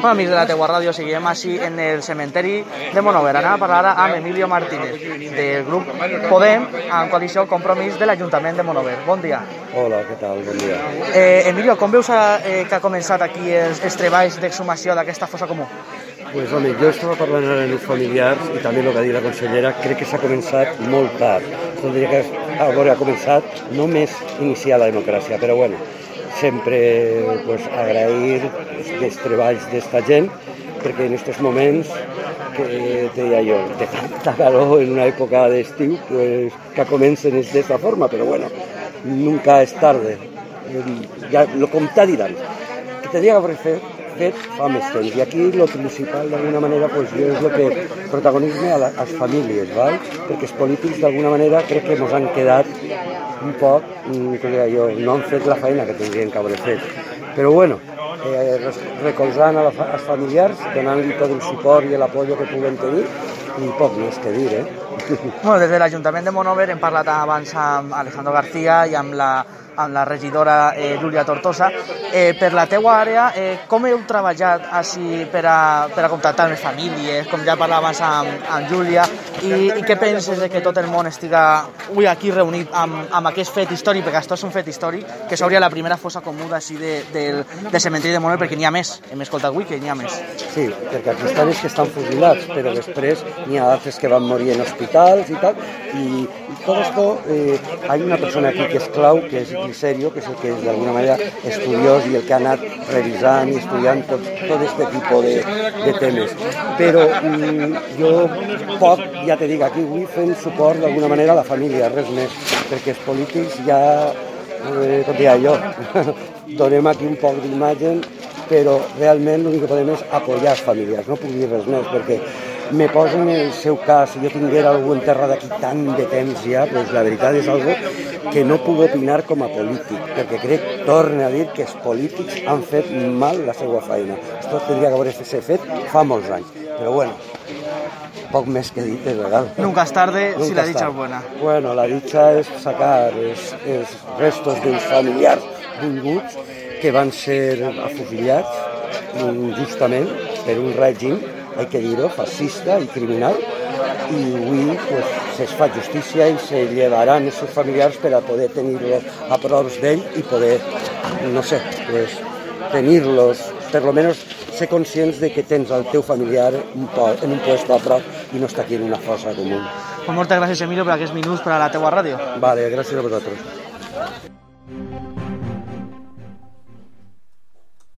Bueno, amics de la teua ràdio, seguirem així en el cementeri de Monover. Anem a parlar ara amb Emilio Martínez, del grup Podem, en coalició Compromís de l'Ajuntament de Monover. Bon dia. Hola, què tal? Bon dia. Eh, Emilio, com veus eh, que ha començat aquí els, els treballs d'exhumació d'aquesta fossa comú? Pues, home, jo estava parlant ara amb els familiars i també el que ha dit la consellera, crec que s'ha començat molt tard. Tindria que haver començat només iniciar la democràcia, però bueno, sempre pues, agrair els treballs d'esta gent, perquè en aquests moments que deia jo, de tanta calor en una època d'estiu, pues, que comencen d'esta forma, però bueno, nunca és tarde. Ja, lo comptà diran. Que tendria que haver fet fa més temps. I aquí el principal, d'alguna manera, pues, és el que protagonisme a les famílies, val? perquè els polítics, d'alguna manera, crec que ens han quedat un poc, deia jo, no han fet la feina que tindrien que haver fet. Però bueno, eh, recolzant a la, als familiars, donant-li tot el suport i l'apoyo que puguen tenir, i poc més que dir, eh? Bueno, des de l'Ajuntament de Monover hem parlat abans amb Alejandro García i amb la amb la regidora eh, Júlia Tortosa. Eh, per la teua àrea, eh, com heu treballat així per a, per a contactar amb famílies, com ja parlaves amb, amb Júlia, i, i què penses de que tot el món estiga avui aquí reunit amb, amb aquest fet històric, perquè això és un fet històric, que s'hauria la primera fossa comuna així de, del, del cementiri de Monover, perquè n'hi ha més, hem escoltat avui que n'hi ha més. Sí, perquè aquí estan que estan fusilats, però després n'hi ha altres que van morir en hospitals i tal, i, tot esto, eh, hay una persona aquí que és clau, que és serio, que és el que és d'alguna manera estudiós i el que ha anat revisant i estudiant tot, tot este tipus de, de temes. Però mm, jo poc, ja te dic, aquí vull fer suport d'alguna manera a la família, res més, perquè els polítics ja, eh, com deia jo, donem aquí un poc d'imatge, però realment l'únic que podem és apoyar les famílies, no puc dir res més, perquè me poso en el seu cas, si jo tinguera algú en terra d'aquí tant de temps ja, doncs la veritat és algo que no puc opinar com a polític, perquè crec, torne a dir, que els polítics han fet mal la seva feina. Això tindria que haver ser fet fa molts anys. Però bueno, poc més que dit, és legal. Nunca es tarde Nunca si la dicha es buena. Bueno, la dicha és sacar els, els restos dels familiars volguts que van ser afusillats injustament per un règim hay que dir-ho, fascista i criminal, i avui pues, es fa justícia i se llevaran els seus familiars per a poder tenir-lo a prop d'ell i poder, no sé, pues, tenir-los, per lo menos ser conscients de que tens el teu familiar en un lloc a prop i no està aquí en una fossa comú. Pues moltes gràcies, Emilio, per aquests minuts per a la teua ràdio. Vale, gràcies a vosaltres.